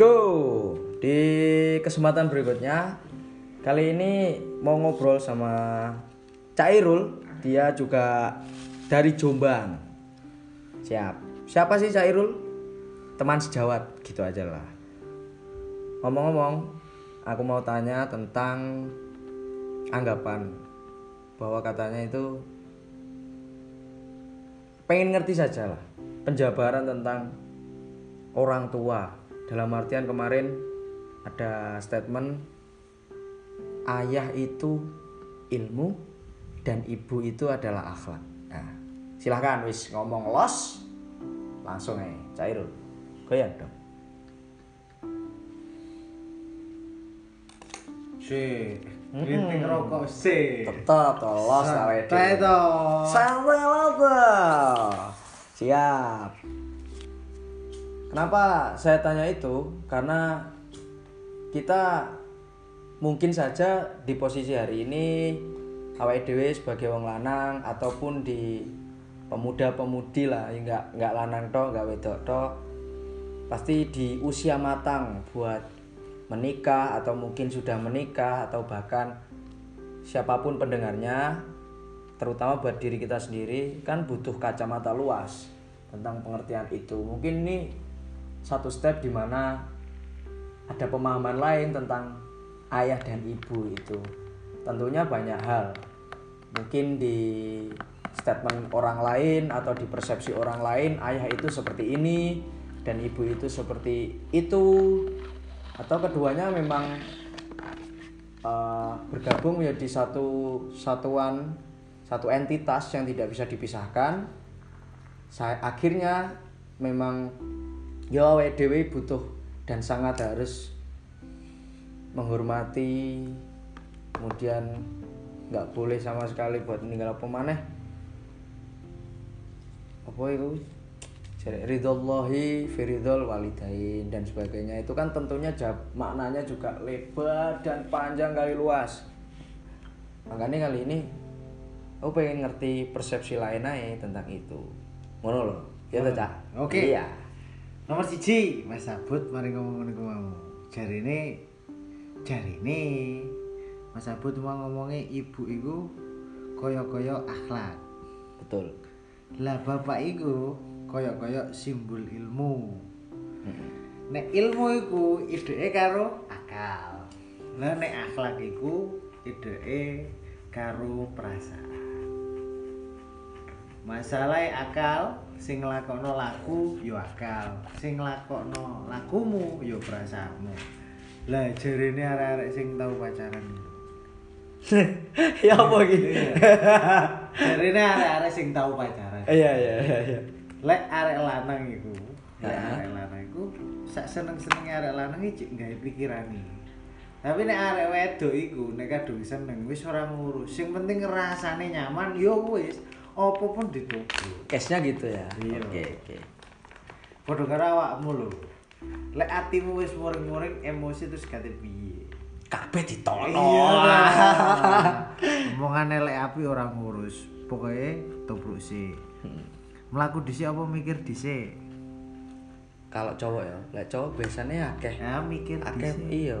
go. Di kesempatan berikutnya kali ini mau ngobrol sama Cairul. Dia juga dari Jombang. Siap. Siapa sih Cairul? Teman sejawat gitu aja lah. Ngomong-ngomong, aku mau tanya tentang anggapan bahwa katanya itu pengen ngerti saja lah penjabaran tentang orang tua dalam artian kemarin ada statement ayah itu ilmu dan ibu itu adalah akhlak nah silahkan wis ngomong los langsung aja cairul goyang dong Si, rinting rokok si. tetap toh los awet Santai to. Santai lah. Siap. Kenapa saya tanya itu? Karena kita mungkin saja di posisi hari ini awake dhewe sebagai wong lanang ataupun di pemuda-pemudi lah, ya nggak nggak lanang tok, nggak wedok tok. Pasti di usia matang buat menikah atau mungkin sudah menikah atau bahkan siapa pun pendengarnya terutama buat diri kita sendiri kan butuh kacamata luas tentang pengertian itu mungkin ini satu step di mana ada pemahaman lain tentang ayah dan ibu itu. Tentunya banyak hal. Mungkin di statement orang lain atau di persepsi orang lain ayah itu seperti ini dan ibu itu seperti itu. Atau keduanya memang uh, bergabung menjadi satu satuan satu entitas yang tidak bisa dipisahkan. Saya akhirnya memang ya WDW butuh dan sangat harus menghormati. Kemudian nggak boleh sama sekali buat meninggal apa maneh. Apa itu? Jadi ridallahi firidol walidain dan sebagainya. Itu kan tentunya maknanya juga lebar dan panjang kali luas. Makanya kali ini aku pengen ngerti persepsi lain aja tentang itu. Ngono loh ya tuh Oke. iya Nomor siji, Mas Sabut mari ngomong ngene ku mau. Jari ini jari ini Mas Sabut mau ngomongnya ibu iku koyo-koyo akhlak. betul Lah bapak iku koyo-koyo simbol ilmu. Nek ilmu iku ideke karo akal. Lah nek akhlak iku ideke karo perasaan. Masalah akal sing nglakokno laku yo akal, sing nglakokno lakumu yo perasaanmu. Lah jarene arek-arek sing tau pacaran ya apa gitu Jarene arek-arek sing tau pacaran. iya iya iya iya Lek arek lanang iku, lek arek lanang iku sak seneng-senenge arek lanang iki gawe pikirane. Tapi nek arek wedok iku nek kadung seneng wis ora ngurus. Sing penting rasane nyaman yo wis, apa pun dituku. case-nya gitu ya Iya. oke oke Padha karo awakmu lho. Lek atimu wis muring-muring emosi terus kate piye? kabeh ditono Iya. Omongane lek api ora ngurus. Pokoke tobruk sih. Melaku dhisik apa mikir dhisik? kalau cowok ya lek cowok biasanya akeh Ya mikir akeh iya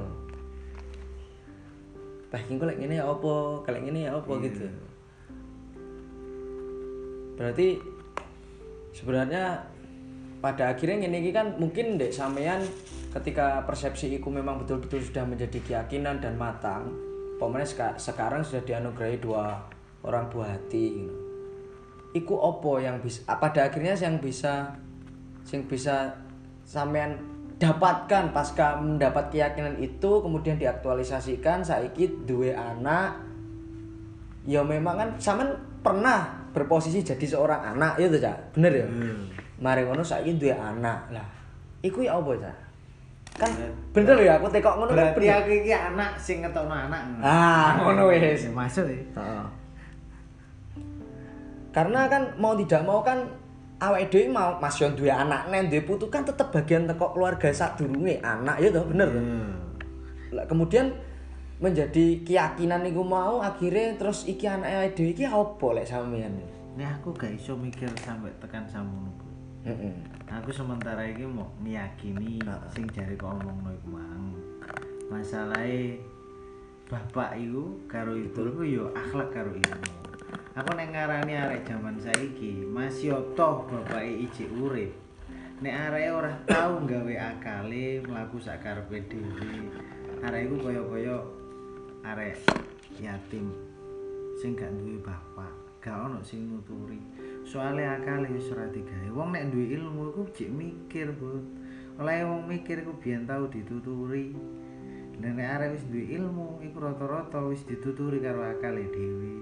Bah, kengko lek ngene ya apa, kalau ngene ya apa Iya. gitu. Berarti sebenarnya pada akhirnya iki kan mungkin dek sampean ketika persepsi iku memang betul-betul sudah menjadi keyakinan dan matang, seka- sekarang sudah dianugerahi dua orang buah hati. Iku opo yang bisa pada akhirnya yang bisa yang bisa sampean dapatkan pasca mendapat keyakinan itu kemudian diaktualisasikan saiki duwe anak ya memang kan sampean pernah berposisi jadi seorang anak itu cak? Bener ya? Mari ngono saiki duwe anak. Lah iku ya apa cak? Kan bener ya aku tekok ngono kan Berarti aku iki anak sing ngetokno anak. ah ngono wis. Masuk ya. Heeh. Karena kan mau tidak mau kan awake dhewe mau Mas Yon duwe anak nen duwe putu kan tetep bagian teko keluarga sadurunge anak ya toh bener toh. Lah kemudian menjadi keyakinan niku mau akhirnya terus iki anake dhewe iki apa lek sampean? Nek aku gak iso mikir sampai tekan samono, Bro. Heeh. aku sementara iki mau meyakini Heeh. sing jare kok omongno iku mang masalahe bapak iku karo ibu iku yo akhlak karo ilmu aku nek ngarani arek jaman saiki masih toh bapake ijik urip nek arek ora tau gawe akale mlaku sak karepe dhewe arek iku kaya-kaya arek yatim sing gak duwe bapak gak ono sing nuturi. Soalnya akal wis ora digawe. Wong nek duwe ilmu iku jek mikir bud. Oleh wong mikir iku biyen dituturi. Dan nek arek wis duwe ilmu iku rata-rata wis dituturi karo akale dhewe.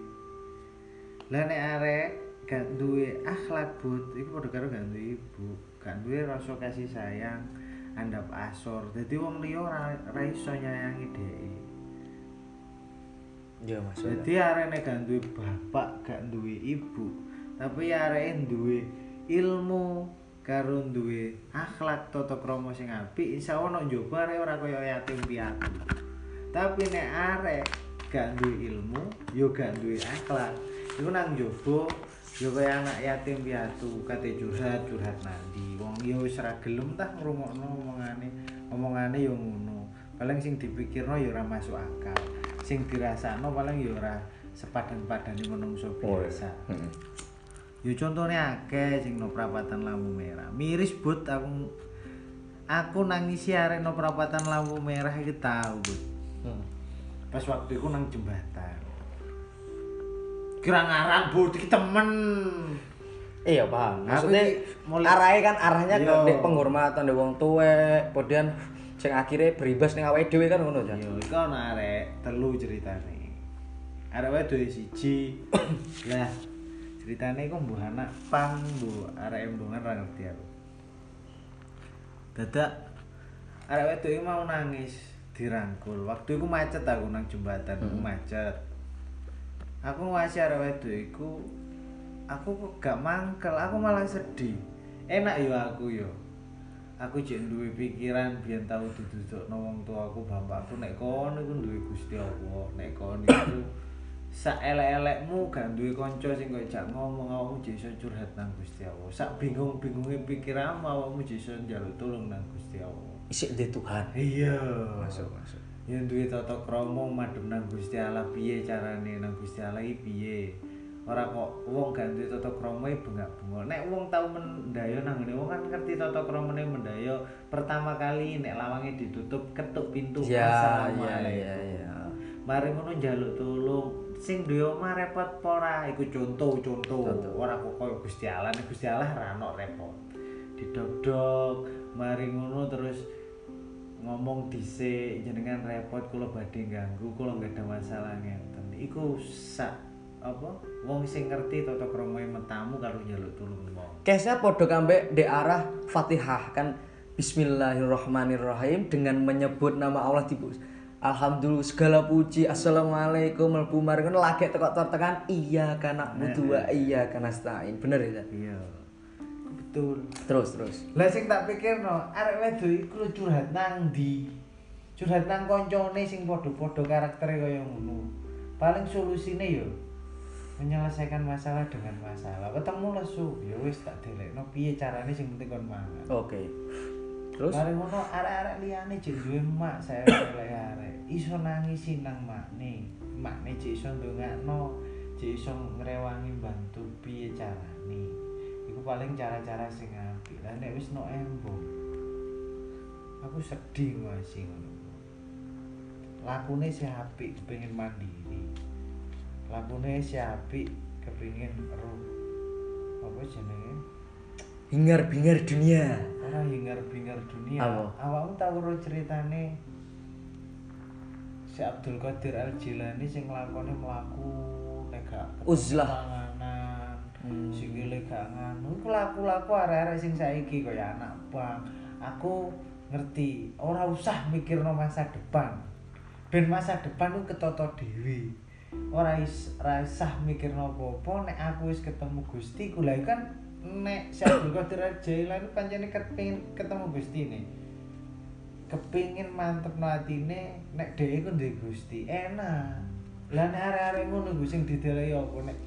Lah nek arek gak duwe akhlak bud iku padha karo gak duwe ibu gak duwe rasa kasih sayang andap asor. Dadi wong liya ora iso nyayangi Iya Mas. Jadi arene gak duwe bapak, gak duwe ibu, tapi areke duwe ilmu karo duwe akhlak tata krama sing apik, insyaallah nek njaba arek ora kaya yatim piatu. Tapi nek arek gak duwe ilmu, yo gak duwe akhlak, iku nang njaba yo kaya anak yatim piatu, kate curhat curhat nanti. Wong yo wis ora gelem tah ngrungokno omongane, omongane yo ngono. Paling sing dipikirno yo ora masuk akal. Sing dirasakno paling yo ora sepadan-padane menungso Oh, iya. biasa. Yo contohnya akeh sing no perapatan lampu merah. Miris but aku aku nangisi arek no perapatan lampu merah iki tau but. Hmm. Pas waktu itu nang jembatan. Kira ngarang but iki temen. Iya paham. Maksudnya mulai- arahnya kan arahnya ke Iya. penghormatan ndek wong tuwek, kemudian sing akhirnya beribas ning awake dhewe kan ngono Jan. Yo iku ana arek telu ceritane. Arek wedok siji. lah ceritane iku mbuh anak pang mbuh arek embungan ra ngerti aku. Dadak arek wedok iki mau nangis dirangkul. Waktu iku macet aku nang jembatan, Hmm. macet. Aku ngasih arek wedok iku aku kok gak mangkel, aku malah sedih. Enak yo aku yo. Aku jek duwe pikiran biyen tau didudukno wong tuaku bapakku nek kono iku duwe Gusti Allah, nek kono iku sak elek-elekmu gak duwe kanca sing kok jak ngomong awakmu jek iso curhat nang Gusti Allah. Sak bingung-bingunge pikiranmu awakmu jek iso njaluk tulung nang Gusti Allah. Isik ndek Tuhan. Iya. Masuk, masuk. Yang duwe tata krama madhep nang Gusti Allah piye carane nang Gusti Allah piye? Ora kok wong gak duwe tata krama iki bengak-bengok. Nek wong tau mendayo nang ngene wong kan ngerti tata kramane mendayo. Pertama kali nek lawange ditutup ketuk pintu Ya, ya, Assalamualaikum. ya, ya. Mari ngono njaluk tulung. Sing duwe omah repot apa ora? Iku contoh-contoh. Contoh. Ora kok koyo Gusti Allah, nek Gusti Allah ra ono repot. Didok-dok, mari ngono terus ngomong dhisik jenengan repot kula badhe ganggu, kula nggak ada masalah ngenten. Iku sak apa? Wong sing ngerti tata krama metamu karo njaluk tulung wong. Case-nya podo kambe di arah Fatihah kan Bismillahirrahmanirrahim dengan menyebut nama Allah di Alhamdulillah segala puji Assalamualaikum mari ngono lagi teko tekan iya kana butuh wa iya kana stain bener ya? Iya. Betul. terus terus Lah sing tak pikirno, arek wedok iku curhat nang ndi? Curhat nang koncone sing padha-padha karaktere kaya ngono. Paling solusine yo menyelesaikan masalah dengan masalah. Ketemu lesu, ya wis tak delekno piye carane sing penting kon mangan. oke terus Mari ngono arek-arek liyane jek duwe mak saya elek arek. Iso nangisi nang makne. Makne jek iso ndongakno, jek iso ngrewangi bantu piye carane. Iku paling cara-cara sing apik. Lah nek wis no embong. Aku sedih masih ngono. Lakune si apik pengen mandiri. Lakune si apik kepengin roh apa jenenge? hingar bingar dunia Ora hingar-bingar dunia. Apa? Awakmu tau ora ceritane si Abdul Qadir Al Jilani sing nglakoni mlaku nek gak ketemu Uzlah. panganan, Hmm. sikile gak nganu. Iku laku-laku arek-arek sing saiki kaya anak bang. Aku ngerti, ora usah mikirno masa depan. Ben masa depan ku ketata dhewe. Ora is, ora usah mikirno apa-apa nek aku wis ketemu Gusti ku lha iku kan nek si Abdul Qadir Al Jilani pancene kepengin ketemu Gusti nih. Kepingin mantep atine nek dhewe ku duwe Gusti enak. Lah nek arek-arek ngono ku sing didelehi apa nek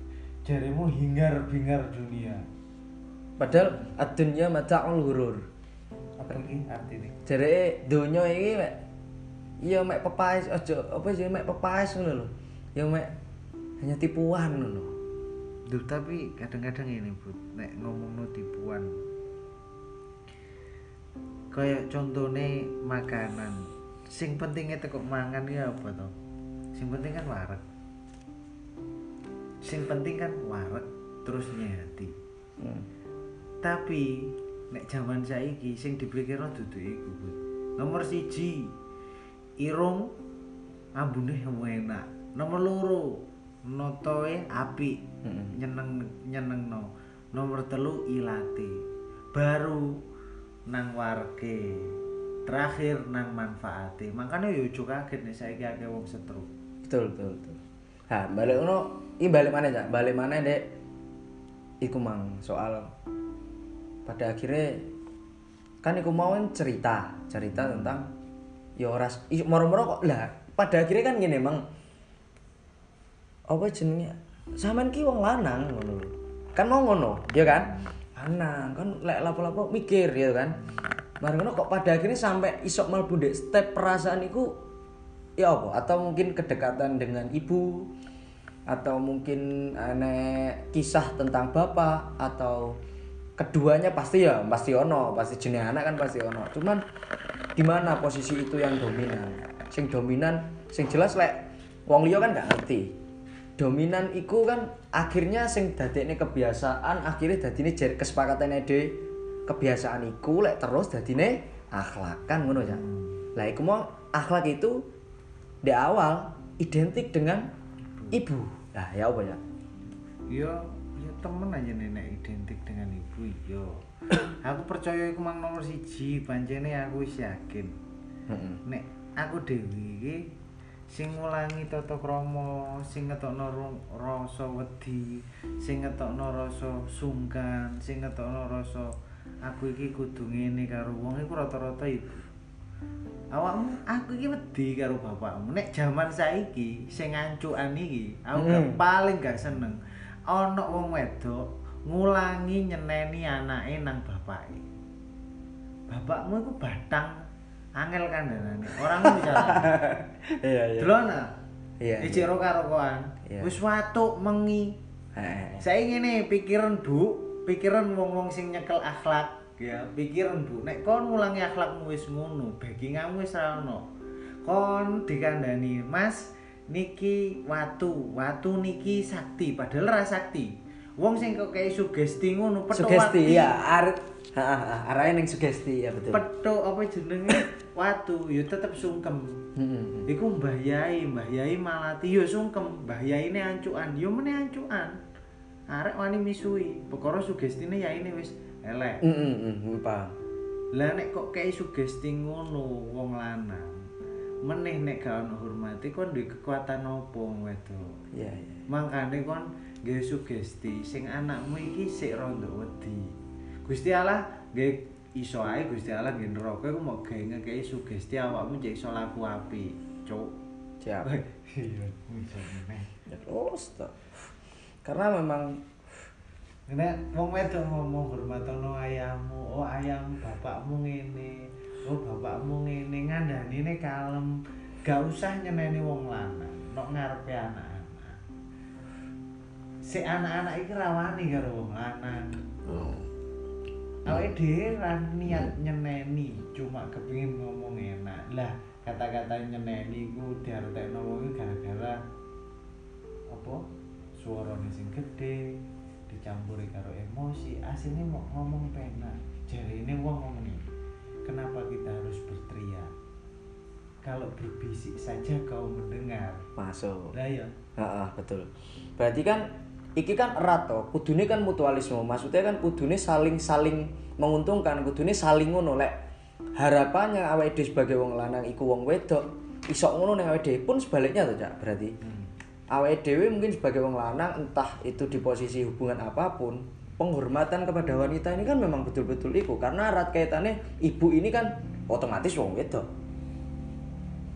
jaremu hingar-bingar dunia. padahal adunya mata'ul hurur Apa iki artine? jare donya iki mek iya mek pepaes aja apa sih mek pepaes ngono lho ya mek. Hanya tipuan ngono. Duh, tapi kadang-kadang ini bud nek ngomong tipuan. Kayak contohnya makanan. Sing pentingnya tekuk mangan ya apa toh sing penting kan wareg. Sing penting kan wareg terus nyati hmm. tapi nek zaman saiki sing dipikirno dudu iku nomor siji irung ambune enak nomor loro notoe api. Mm-mm. nyeneng nyenengno. Nomor telu ilate. Baru nang warge. Terakhir nang manfaate. Makanya yo ojo kaget nek saiki akeh wong setruk. Betul betul betul. Nah balik ngono ini balik mana cak. Balik mana dek iku mang soal. Pada akhirnya kan iku mau kan cerita cerita tentang ya ras ih, moro-moro kok. Lah pada akhirnya kan gini mang apa jenenge? Sampean ki wong lanang ngono kan mau ngono ya kan? Lanang kan lek lapo-lapo mikir ya kan? Mari ngono kok pada akhirnya sampai isok mlebu ndek step perasaan iku ya apa? Atau mungkin kedekatan dengan ibu atau mungkin aneh kisah tentang bapak atau keduanya pasti ya pasti ono pasti jenis anak kan pasti ono. Cuman di mana posisi itu yang dominan? Sing dominan sing jelas lek wong liya kan gak ngerti dominan iku kan akhirnya sing dadekne kebiasaan akhirnya dadine jar kesepakatan dhewe kebiasaan iku lek terus dadine akhlak kan ngono ya lah iku mau akhlak itu di awal identik dengan ibu. Nah ya apa ya yo yo temen aja nenek identik dengan ibu yo aku percaya iku mang nomor siji pancene aku wis yakin. Heeh. nek aku dewi sing ngulangi tata krama sing ngetokno rasa wedi sing ngetokno rasa sungkan sing ngetokno rasa aku iki kudu ngene karo wong iku rata-rata ibu awakmu aku iki wedi karo bapakmu nek jaman saiki sing ancukan iki aku Hmm. paling gak seneng ana wong wedok ngulangi nyeneni anake nang bapake bapakmu iku batang angel kandhanane orang bicara iya iya delona Iya, Ijik iya. roka-rokokan. Iya. Wis watuk mengi. Saya ngene pikiran Bu, pikiran wong-wong sing nyekel akhlak ya, pikiran Bu. Nek kon ngulangi akhlakmu wis ngono, backingamu wis ra ono. Kon dikandani, Mas, niki watu, watu niki sakti, padahal ra sakti. Wong sing kok kayak sugesti ngono, petuk sugesti ya arep arahnya ning sugesti ya betul Petuk apa jenenge? Watu, ya tetep sungkem. Heeh. Iku Mbah Yai, Mbah Yai malati yo sungkem, Mbah Yai ini ancukan, yo meneh ancukan. Arek wani misui, perkara sugestine yaine wis elek. Heeh, heeh, paham. Lah nek kok kei sugesti ngono wong lanang. Meneh nek gak ono hormati kon duwe kekuatan apa wong wedok. Iya, iya. Mangkane kon nggawe sugesti sing anakmu iki sik rondo wedi. Gusti Allah nggih iso ae Gusti Allah nggih neraka iku mau gawe ngekeki sugesti awakmu jek iso laku apik. Cuk. Siap. Iya. Ya terus toh. Karena memang Nek wong wedok ngomong hormatono ayahmu, oh ayam bapakmu ngene, oh bapakmu ngene, ngandhanine kalem. Gak usah nyeneni wong lanang, nok ngarepe anak-anak. Si anak-anak iki rawani karo wong lanang. Awake dhewe ra niat nyeneni, cuma kepengin ngomong enak. Lah, kata-kata nyeneni ku diartekno wong iki gara-gara apa? Suarane sing gede, dicampuri karo emosi, aslinya mau ngomong penak. Jari ini wong ngomong ini, kenapa kita harus berteriak? Kalau berbisik saja kau mendengar. masuk. Lah ya, betul. Berarti kan iki kan erat toh. Kudune kan mutualisme. Maksudnya kan kudune saling-saling menguntungkan, kudune saling ngono lek harapannya awake dhewe sebagai wong lanang iku wong wedok iso ngono ning awake dhewe pun sebaliknya tuh Cak. Berarti awake dhewe mungkin sebagai wong lanang entah itu di posisi hubungan apa pun penghormatan kepada wanita ini kan memang betul-betul iku karena erat kaitannya ibu ini kan otomatis wong wedok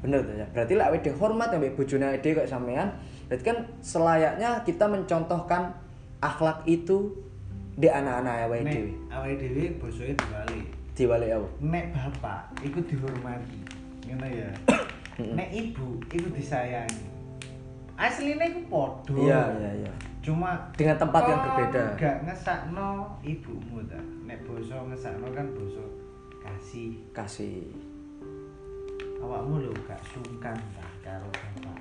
bener tuh ya berarti lah awake dhewe hormat ambek bojone awake dhewe kayak sampean berarti kan selayaknya kita mencontohkan akhlak itu di anak-anak awake dhewe. awake dhewe bosone dibalik diwalik apa? Nek bapak iku dihormati ngono ya. Nek ibu iku disayangi. Aslinya iku padha. Iya iya iya. Cuma dengan tempat yang berbeda. gak ngesakno ibumu ta? Nek boso ngesakno kan boso kasih. Kasih. Awakmu lho gak sungkan ta karo bapak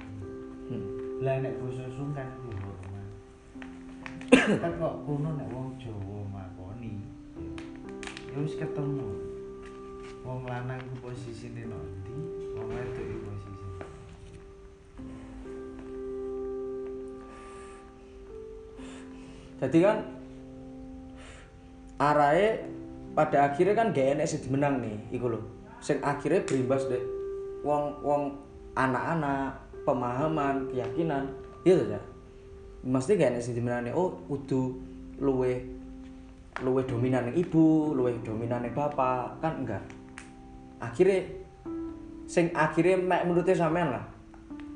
hmm. Lah nek boso sungkan iku hormat kok kuno nek wong Jawa makoni. Ya wis ketemu. Wong lanang ku posisine nondi wong wedok iku posisine. Jadi kan arahe pada akhirnya kan gak enek sing dimenang nih iku lho. Sing akhirnya berimbas dek wong wong anak-anak pemahaman keyakinan tuh ya mesti gak dimenang nih oh kudu luwe luwe dominan yang ibu luwe dominan yang bapak kan enggak. Akhirnya sing akhirnya mek menurutnya sampean lah.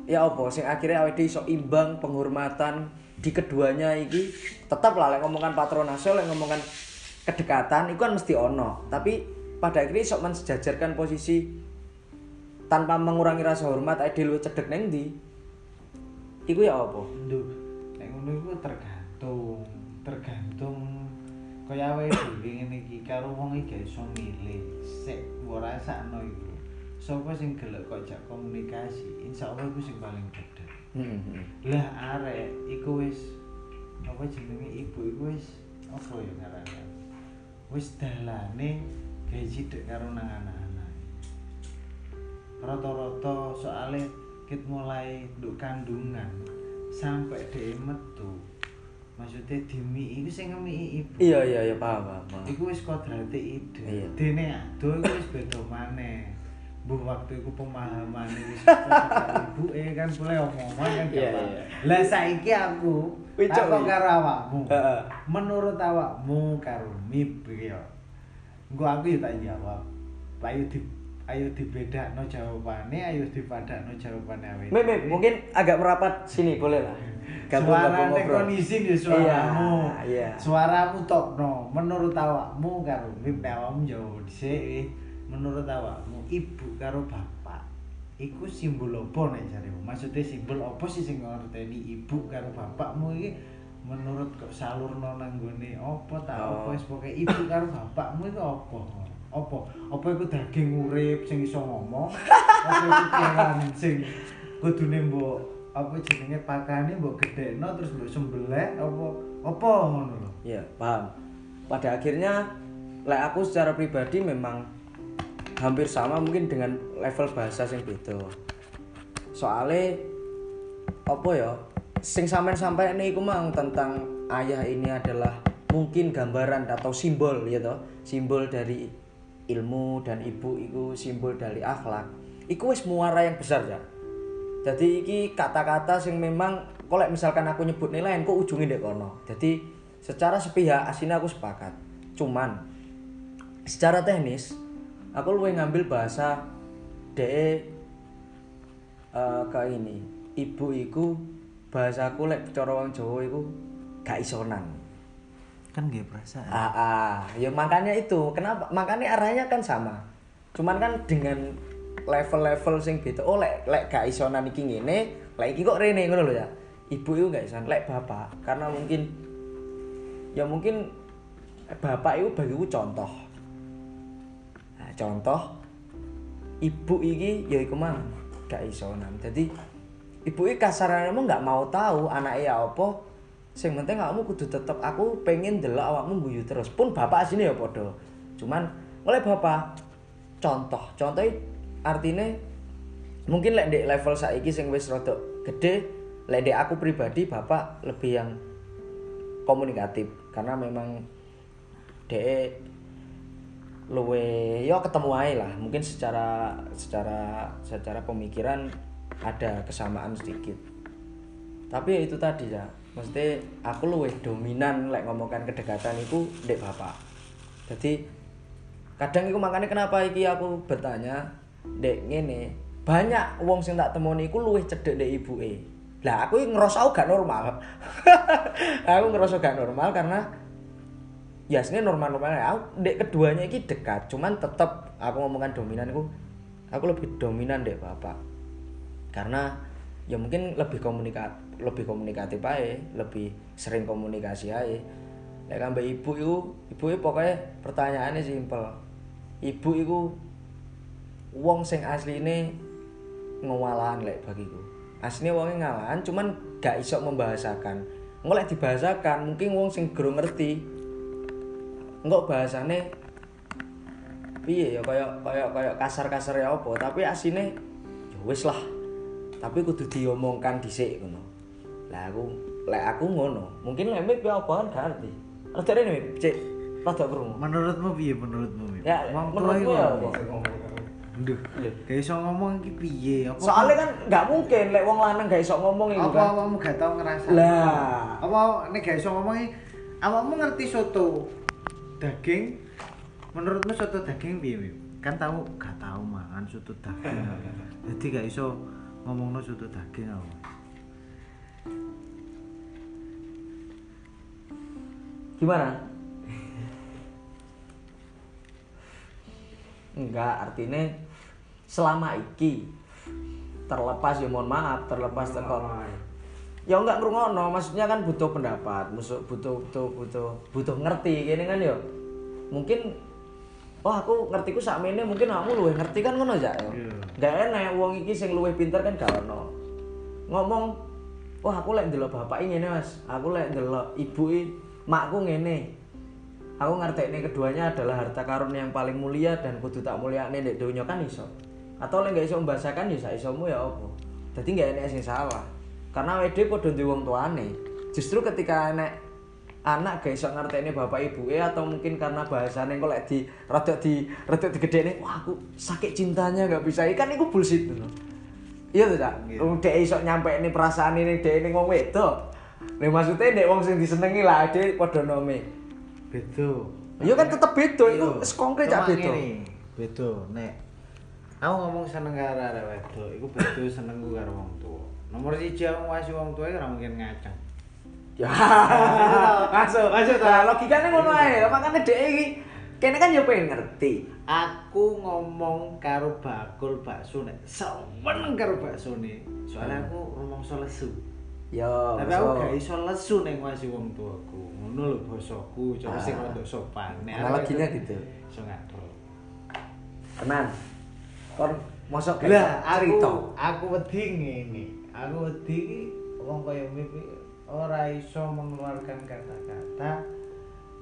Ya apa sing akhirnya dhewe iso imbang penghormatan di keduanya iki tetap lah lek ngomongan patronase lek ngomongan kedekatan itu kan mesti ono. Tapi pada akhirnya iso mensejajarkan posisi tanpa mengurangi rasa hormat awake dhewe luwih cedek neng ndi iku ya apa Duh, nek ngono iku tergantung, tergantung kaya awake dhewe ngene iki karo wong iki gak iso milih. Sik mbok rasakno iku. Sapa sing gelek kok jak komunikasi, insyaallah iku sing paling gedhe. Hmm, hmm. Lah arek iku wis apa jenenge ibu iku wis apa ya ngarane? Wis dalane gawe cidek karo nang anak-anak. Rata-rata soalnya kit mulai nduk kandungan sampai dhek metu. Maksudnya dimi iku sing ngemi ibu. iya iya iya paham paham, Iku wis kodrate ide. Iya. Dene ado iku wis beda maneh. Mbuh waktu iku pemahaman wis ibu eh kan boleh omongan kan Iya, iya. Lah saiki aku wicok. karo awakmu. Menurut awakmu karo mip ya. Engko aku ya tak jawab. Di ayo dibedakno jawabane, ayo dipadakno jawabane awake. Mip, Mip, mungkin agak merapat sini boleh lah Gabung- Suara ngobrol. kondisi di suaramu. Iya, iya. Suaramu tokno. Menurut awakmu karo nek awakmu jauh dhisik. Menurut awakmu ibu karo bapak iku simbol apa nek jaremu? Maksudnya simbol apa sih sing ngerteni ibu karo bapakmu iki menurut kok salurno nang gone apa ta Oh. apa wis pokoke ibu karo bapakmu iku apa? Apa? Apa iku daging urip sing iso ngomong? Apa iku kewan sing kudune mbok apa jenenge pakane mbok gedhekno terus mbok sembelih apa apa ngono lho. Iya, paham. Pada akhirnya, lek aku secara pribadi memang hampir sama mungkin dengan level bahasa yang beda. Soalnya apa ya? Sing sampean sampai ini iku mang tentang ayah ini adalah mungkin gambaran atau simbol ya toh, simbol dari ilmu dan ibu itu simbol dari akhlak. Iku wis muara yang besar ya. Jadi iki kata-kata sing memang kalau misalkan aku nyebut nilai kok ujungnya dek kono. Jadi secara sepihak aslinya aku sepakat. Cuman secara teknis aku luwih ngambil bahasa de eh, ke ini. Ibu iku bahasaku lek cara wong Jawa iku gak isonan. Kan nggih perasaan. Ah, ah, ya makanya itu. Kenapa? Makanya arahnya kan sama. Cuman kan dengan level-level sing beda. Oh, lek lek gak isonan iki ngene, lek iki kok rene ngono lho ya. Ibu itu gak isonan, lek bapak karena mungkin ya mungkin bapak itu bagiku contoh. Nah, contoh ibu iki ya iku mang gak isonan. Jadi ibu iki kasarane emang gak mau tahu anaknya apa. Sing penting kamu kudu tetep aku pengen delok awakmu guyu terus. Pun bapak sini ya padha. Cuman oleh bapak contoh. Contoh artinya mungkin lek di level saiki sing wis rada gede, lek di aku pribadi bapak lebih yang komunikatif karena memang de luwe ya ketemu aja lah mungkin secara secara secara pemikiran ada kesamaan sedikit tapi ya itu tadi ya mesti aku luwe dominan lek ngomongkan kedekatan itu dek bapak. Jadi kadang itu makanya kenapa iki aku bertanya dek ngene banyak wong sing tak temoni iku luwih cedek dek ibuke. Lah aku ngerasa gak normal. Aku ngerasa gak normal karena ya aslinya normal-normal aku dek keduanya iki dekat cuman tetep aku ngomongkan dominan aku aku lebih dominan dek bapak. Karena ya mungkin lebih komunikat lebih komunikatif aja lebih sering komunikasi aja lek ambek ibu itu ibu itu pokoknya pertanyaannya simpel. Ibu itu wong sing asli ini ngewalahan lek bagiku. Aslinya wongnya ngalahan cuman gak iso membahasakan. Ngolek dibahasakan mungkin wong sing gero ngerti. Enggak bahasane piye ya kaya kaya kaya kasar-kasar ya apa tapi asine ya wis lah tapi kudu diomongkan dhisik ngono lah aku lek aku ngono mungkin lek ya apa kan gak ngerti rada rene mip cek rada krungu Menurutmu piye menurutmu? Ya Wong iku ya apa Duh, Lho. gak iso ngomong iki piye? Apa soalnya kan gak mungkin lek wong lanang gak iso ngomong iku apa kan awakmu gak tau ngerasa? Lah. Apa nek gak iso ngomong iki awakmu ngerti soto daging? Menurutmu soto daging piye? Kan tahu gak tahu mangan soto daging. Jadi gak iso ngomongno soto daging apa. gimana? Enggak artinya selama iki terlepas ya mohon maaf terlepas teko ya enggak ngrungokno maksudnya kan butuh pendapat butuh butuh butuh butuh ngerti gini kan ya. Mungkin wah aku ngertiku sakmene mungkin kamu luwih ngerti kan ngono ya Iya. gak enak wong iki sing luwih pinter kan gak ono. Ngomong wah aku lek ndelok bapak ini mas. Aku lek ndelok ibu makku ngene. Aku ngerti keduanya adalah harta karun yang paling mulia dan kudu tak mulia nih dunia kan iso. Atau lek gak iso membahasakan ya sak isomu ya apa? Jadi gak enak sing salah. Karena WD podo duwe wong tuane. Justru ketika enek anak gak iso ngerteni bapak ibu atau mungkin karena bahasane kok lek di rada di rada digedhekne wah aku sakit cintanya gak bisa ikan iku bullshit ngono iya tuh cak Iya. wong dek iso nyampe ini perasaan ini dek ini wong wedok Nih maksudnya dek wong sing disenengi lah dek podo nome Beda. iya kan tetep beda itu Iya. wis konkret cak ngene, Beda nek aku ngomong seneng karo arek wedok, iku beda senengku karo wong tuwa. Nomor siji aku ngasih wong tuwa ora mungkin ngaceng. Ya masuk masuk lah logikanya ngono ae makanya dek iki kene kan yo pengen ngerti Aku ngomong karo bakul bakso nek seneng karo baksone. Soalnya aku ngomong soal lesu. yo Tapi aku gak iso lesu nek ngasih wong tuaku. Ngono lho basaku, cara sing Ah. rada sopan. Nek Analoginya gitu. Iso ngatur. tenan kon mosok Lah cerita aku aku wedi ngene. Aku wedi wong kaya Mimi ora iso mengeluarkan kata-kata.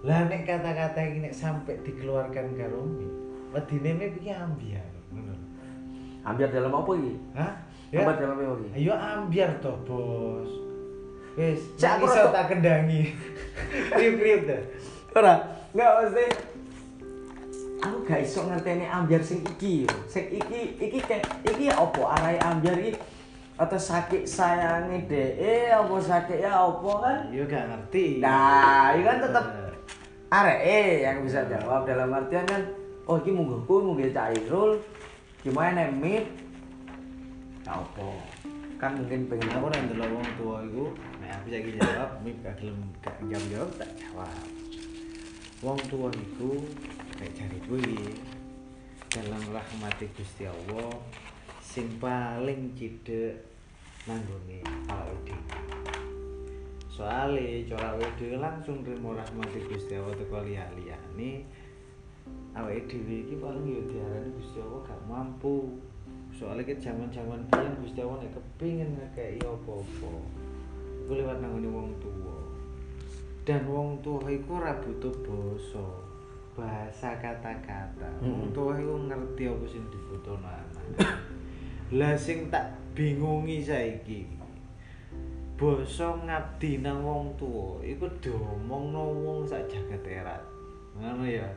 Lah nek kata-kata iki nek sampai dikeluarkan karo Mimi, wedine Mimi iki ambiar. Ngono ambil dalam apa iki Hah? Ya. dalam apa iki Ayo ambiar toh, Bos. Wis, Cak, iso tak kendangi. Kriuk-kriuk dah. ora enggak mesti aku gak iso ngerteni ambiar sing iki yo. sing iki iki kayak iki apa arahe ambiar iki atau sakit sayangi DE apa sakit ya apa kan? Yo gak ngerti. nah ini kan Eh, arek eh yang bisa jawab dalam artian kan oh iki mungguhku mungguh Cairul gimana mit. Ya apa? Kan mungkin pengen aku nek ndelok wong tua iku nek aku saiki jawab mik gak gelem gak jawab jawab tak jawab. Wong tua iku nek jari kuwi dalam rahmati Gusti Allah sing paling cidek nanggone awake soale cara awake langsung nrimo rahmati Gusti Allah teko liya-liyane awake dhewe iki paling yo diarani Gusti Allah gak mampu. Soalnya ke zaman-zaman biyen Gusti Allah nek kepengin ngekeki apa-apa iku lewat nanggone wong tuwa. Dan wong tuwa iku ora butuh basa bahasa kata-kata. Wong tuwa iku ngerti apa sing dibutuhno anak lah sing tak bingungi saiki basa ngabdi nang wong tuwa iku diomongno wong sak jagat erat. Ngono ya?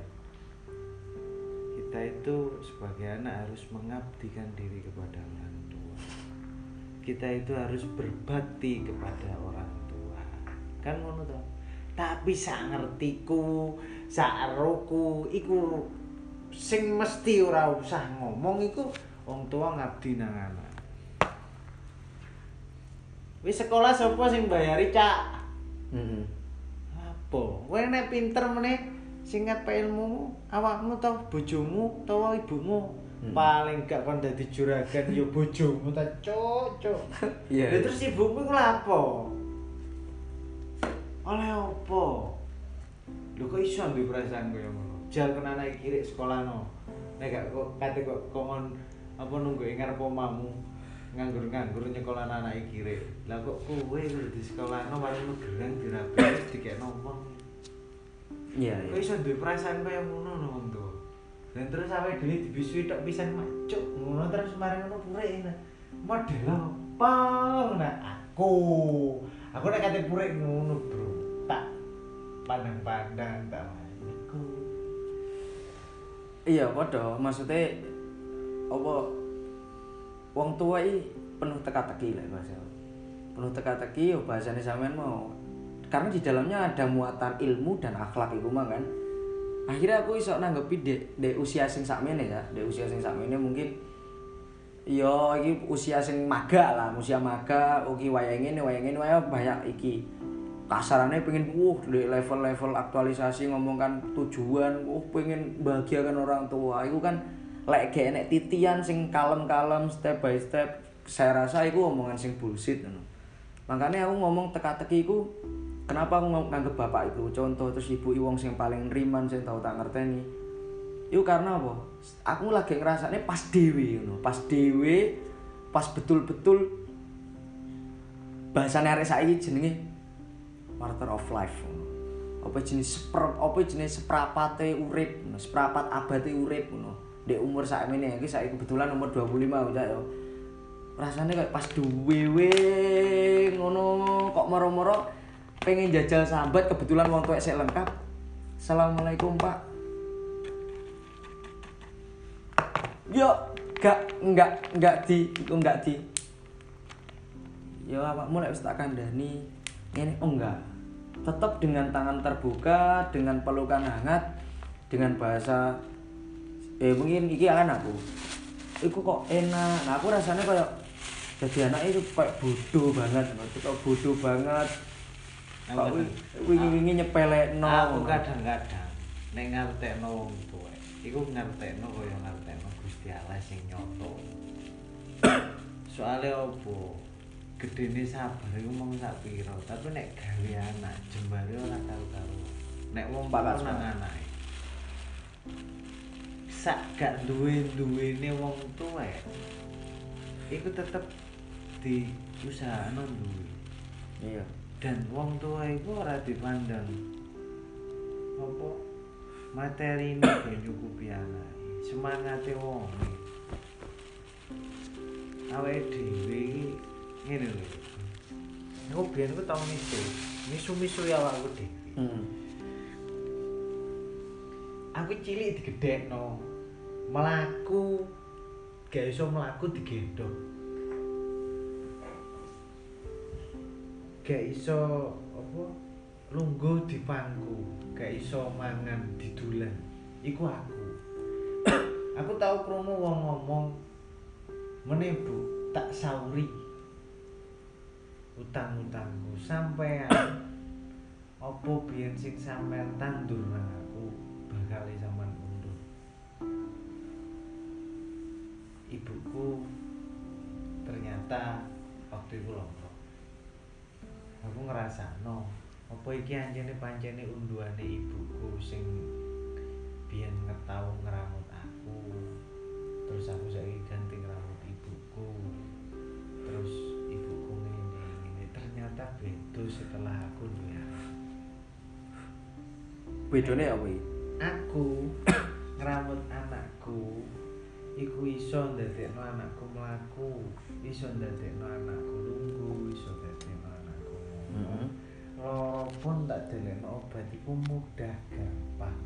Kita itu sebagai anak harus mengabdikan diri kepada orang tua. Kita itu harus berbakti kepada orang tua. Kan ngono toh tapi sak ngertiku sak eroku iku sing mesti ora usah ngomong iku wong tua ngabdi nang anak. Wis sekolah sapa sing bayari cak? Heeh. apa? Kowe nek pinter meneh singkat pe ilmu awakmu tau bojomu tau ibumu? Hmm. paling gak kon dadi juragan yo bojomu ta cocok Iya. Lah terus ibumu ku lapo oleh opo lho kok iso duwe perasaan koyo ngono jal kena anak kiri sekolah no nek gak kok kate kok kon apa nunggu ing ngarep omamu? Nganggur-nganggur nyekolah anak kiri lah kok kowe kudu di sekolah no paling gerang terus dikek ngomong Iya, kok iya. iso duwe perasaan koyo ngono no wong tuwa dan terus awake dhewe dibisui tok pisan macuk ngono terus mari ngono purek model apa nah aku? Aku nek kate purek ngono bro. Tak pandang-pandang tak aku Iya, padha. Maksudnya apa wong tua iki penuh teka-teki lah bahasa. Penuh teka-teki yo bahasane sampean mau. Karena di dalamnya ada muatan ilmu dan akhlak iku mah kan. Akhirnya aku iso nanggepi dek dek usia sing sakmene ya, dek usia sing sakmene mungkin Yo, iki usia sing maga lah, usia maga, iki wayang ini, wayang ini, wayang banyak iki. Kasarannya pengen, uh, level-level aktualisasi ngomongkan tujuan, uh, pengen bahagiakan orang tua. Itu kan, lek gak titian sing kalem-kalem, step by step. Saya rasa itu omongan sing bullshit. ngono. Makanya aku ngomong teka-teki iku, kenapa aku nganggep bapak itu contoh, terus ibu wong sing paling riman, sing tau tak ngerteni. Itu karena apa? Aku lagi ngerasanya pas dewe, ngono. pas dewe, pas betul-betul bahasanya arek saiki jenenge martyr of life. Apa jenis seper, apa jenis seprapate urip, seprapat abate urip ngono. Dek umur sak ini, iki saiki kebetulan umur 25 udah yo. Rasanya kayak pas duwe ngono kok moro-moro pengen jajal sambat kebetulan wong tuwek sik lengkap. Assalamualaikum Pak. Yo, gak enggak enggak di iku enggak di. Yo awakmu lek wis tak kandhani ngene oh enggak. Tetap dengan tangan terbuka, dengan pelukan hangat, dengan bahasa eh mungkin iki anakku. Iku kok enak. Nah, aku rasanya kayak jadi anak itu kayak bodoh banget, kok bodoh banget. Kok wi- wingi-wingi nyepelekno. aku kadang-kadang nek ngartekno wong tuwa iku ngartekno kaya ngartekno Gusti Allah sing nyoto soalnya opo gedene sabar iku mung sak pira tapi nek gawe anak jembare ora karo-karo nek wong tuwa nang anake sak gak duwe-duwene wong tuwa iku tetep di usahano duwe. Iya. dan wong tua itu ora dipandang apa materi ini ben nyukupi anake semangate wong awake dhewe iki ngene lho. Aku biyen ku tau misu misu-misu ya awakku dhewe. Hmm. aku cilik digedhekno melaku gak iso melaku digendong. Gak iso apa lungguh di pangku. Gak iso mangan didulan iku aku. Aku tau krungu wong ngomong meneh Bu tak sauri utang-utangku. Sampean apa biyen sing sampean tandur aku bakal sampean ibuku ternyata waktu itu lompat aku ngerasa no apa iki anjene pancene unduane ibuku sing biyen ngetau ngeramut aku terus aku saiki ganti ngeramut ibuku terus ibuku ngene ngene ternyata beda setelah aku duwe. Bedone apa iki? aku ngeramut anakku iku iso ndadekno anakku mlaku iso ndadekno anakku lungguh iso ndadekno anakku ngomong. Heeh. loro pun tak delekno obat iku mudah gampang.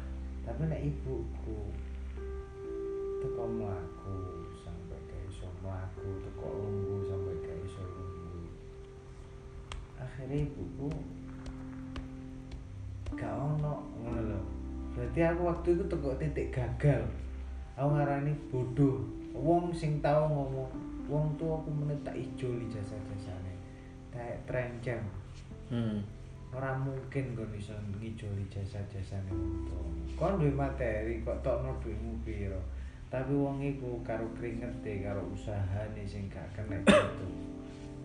Tapi nek ibuku teko mlaku sampai gak iso mlaku teko lungguh sampai gak iso lungguh akhirnya ibuku gak ono ngono lho. Berarti aku waktu itu teko titik gagal aku ngarani bodoh wong sing tau ngomong wong tua aku meneh tak ijoli jasa-jasane tak trencem Hmm. ora mungkin kon iso ngijoli jasa-jasane wong tuwa. Kon duwe materi kok tokno duitmu piro. Tapi wong iku karo kringete karo usahane sing gak kena itu.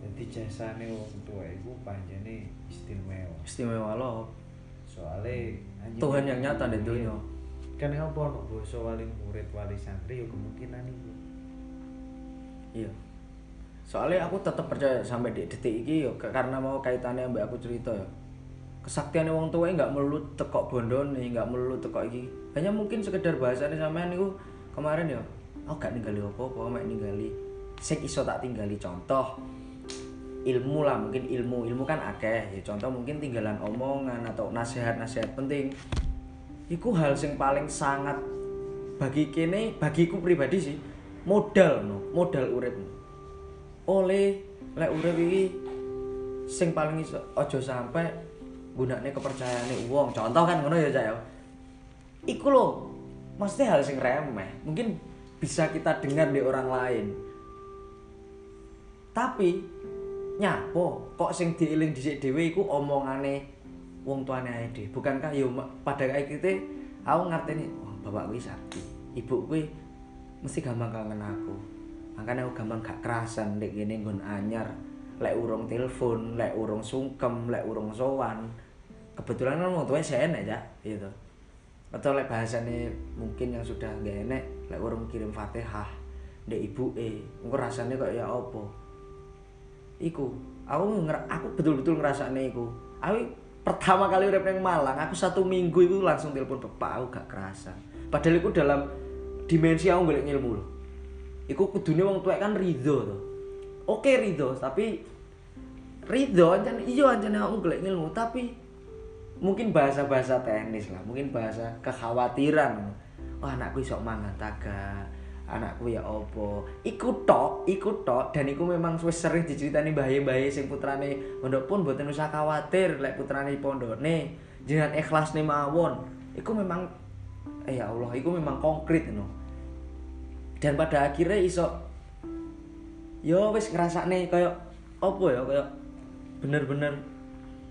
Jadi jasane wong tua iku panjene istimewa. istimewa loh Soale anjing- Tuhan yang nyata di dunia Kan apa ono basa wali murid wali santri ya kemungkinan iku. iya. Soalnya aku tetap percaya sampai di detik ini yo karena mau kaitannya mbak aku cerita ya. Kesaktiannya wong tua nggak melulu tekok bondon nih nggak melulu tekok iki. Hanya mungkin sekedar bahasanya sampean niku kemarin ya aku gak ninggali apa-apa mek ninggali. Sing iso tak tinggali contoh. Ilmu lah mungkin ilmu. Ilmu kan akeh. Ya contoh mungkin tinggalan omongan atau nasihat-nasihat penting iku hal sing paling sangat bagi kene bagiku pribadi sih modal no modal uripmu. Oleh lek urip iki sing paling iso aja sampai gunane kepercayaane wong. Contoh kan ngono ya cak ya. Iku lho mesti hal sing remeh. Mungkin bisa kita dengar di orang lain. Tapi nyapo? Kok sing diiling dhisik dhewe iku omongane wong tuane ae dhewe bukankah yo ma- pada kayak kita aku ngerteni wah bapak kuwi sakti. Ibu kuwi mesti gampang kangen aku. Makanya aku gampang gak kerasan lek gini nggon anyar lek urung telepon lek urung sungkem lek urung sowan. Kebetulan kan wong tuwa saya enek ya gitu. Atau lek bahasane mungkin yang sudah gak enek lek urung kirim fatihah ndek ibu eh engko rasane kok ya apa? Iku aku nger aku betul-betul ngerasane iku. Aku pertama kali urip nang Malang aku satu minggu itu langsung telepon bapak aku gak kerasa. Padahal iku dalam dimensi aku golek ilmu loh iku kudune wong tuwek kan ridho oke ridho tapi ridho ancen iya ancen aku golek ilmu tapi mungkin bahasa-bahasa teknis lah mungkin bahasa kekhawatiran. Wah anakku iso mangan taga anakku ya opo iku tok iku tok dan iku memang wis sering diceritani bayi-bayi sing putrane pondok pun mboten usah khawatir lek putrane pondokne jenengan ikhlas nih mawon. Iku memang eh ya Allah iku memang konkret no dan pada akhirnya iso yo wis ngrasakne kaya apa ya kaya bener-bener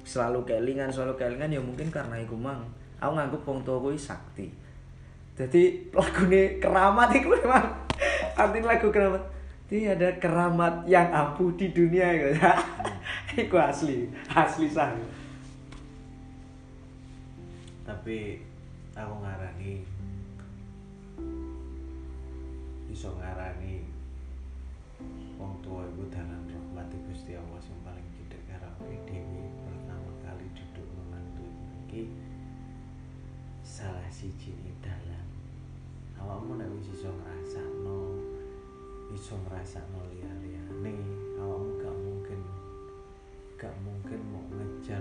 selalu kelingan selalu kelingan ya mungkin karena iku mang. Aku nganggep wong tua kuwi sakti jadi lagune keramat itu memang. Artinya lagu keramat. Ini ada keramat yang ampuh di dunia gitu ya itu asli asli sah. Tapi aku ngarani iso ngarani wong tua iku dalan rahmat Gusti Allah sing paling karo awake dhewe. Pertama kali duduk menantu iki salah siji awakmu nek wis iso ngrasakno iso ngrasakno liya-liyane awakmu gak mungkin gak mungkin mau ngejar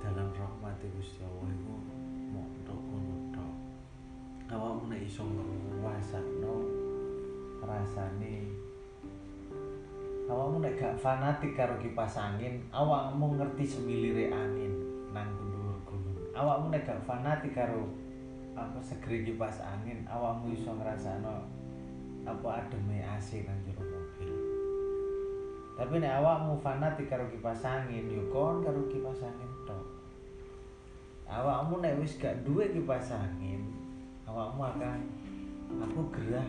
dalam rahmat Gusti Allah iku mau tok ngono tok. Awakmu nek iso ngrasakno rasane awakmu nek gak fanatik karo kipas angin awakmu ngerti semilire angin nang dhuwur gunung awakmu nek gak fanatik karo apa segeri kipas angin awakmu iso ngrasakno apa ademe AC nang jero mobil. Tapi nek awakmu fanatik karo kipas angin yo kon karo kipas angin tok. Awakmu nek wis gak duwe kipas angin awakmu akan aku gerah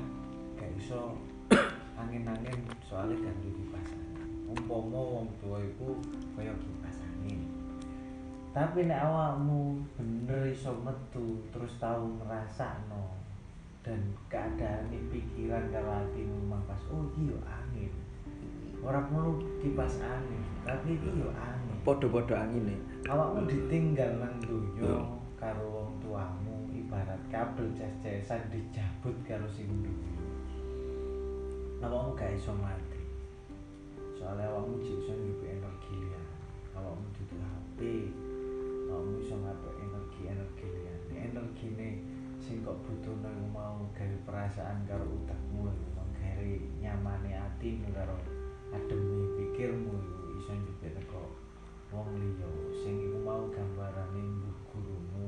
gak iso angin-angin soalnya gak duwe kipas angin. Umpama wong tua iku kaya angin tapi nek awakmu bener iso metu terus tau ngrasakno dan keadaan pikiran karo atimu memang pas oh iki yo angin. Ora perlu kipas angin tapi iki yo angin. Podo-podo angin nih awakmu ditinggal nang donya karo wong tuamu ibarat kabel ces-cesan dicabut karo sing duwe. Awakmu gak iso mati. Soalnya awakmu jek iso energi liya awakmu dudu HP awakmu iso ngatur energi energi liya energine sing kok butuhno iku mau gawe perasaan karo mau gawe nyamane atimu karo ademe pikirmu iso nyupi teko wong liya. Sing iku mau gambarane mbuh gurumu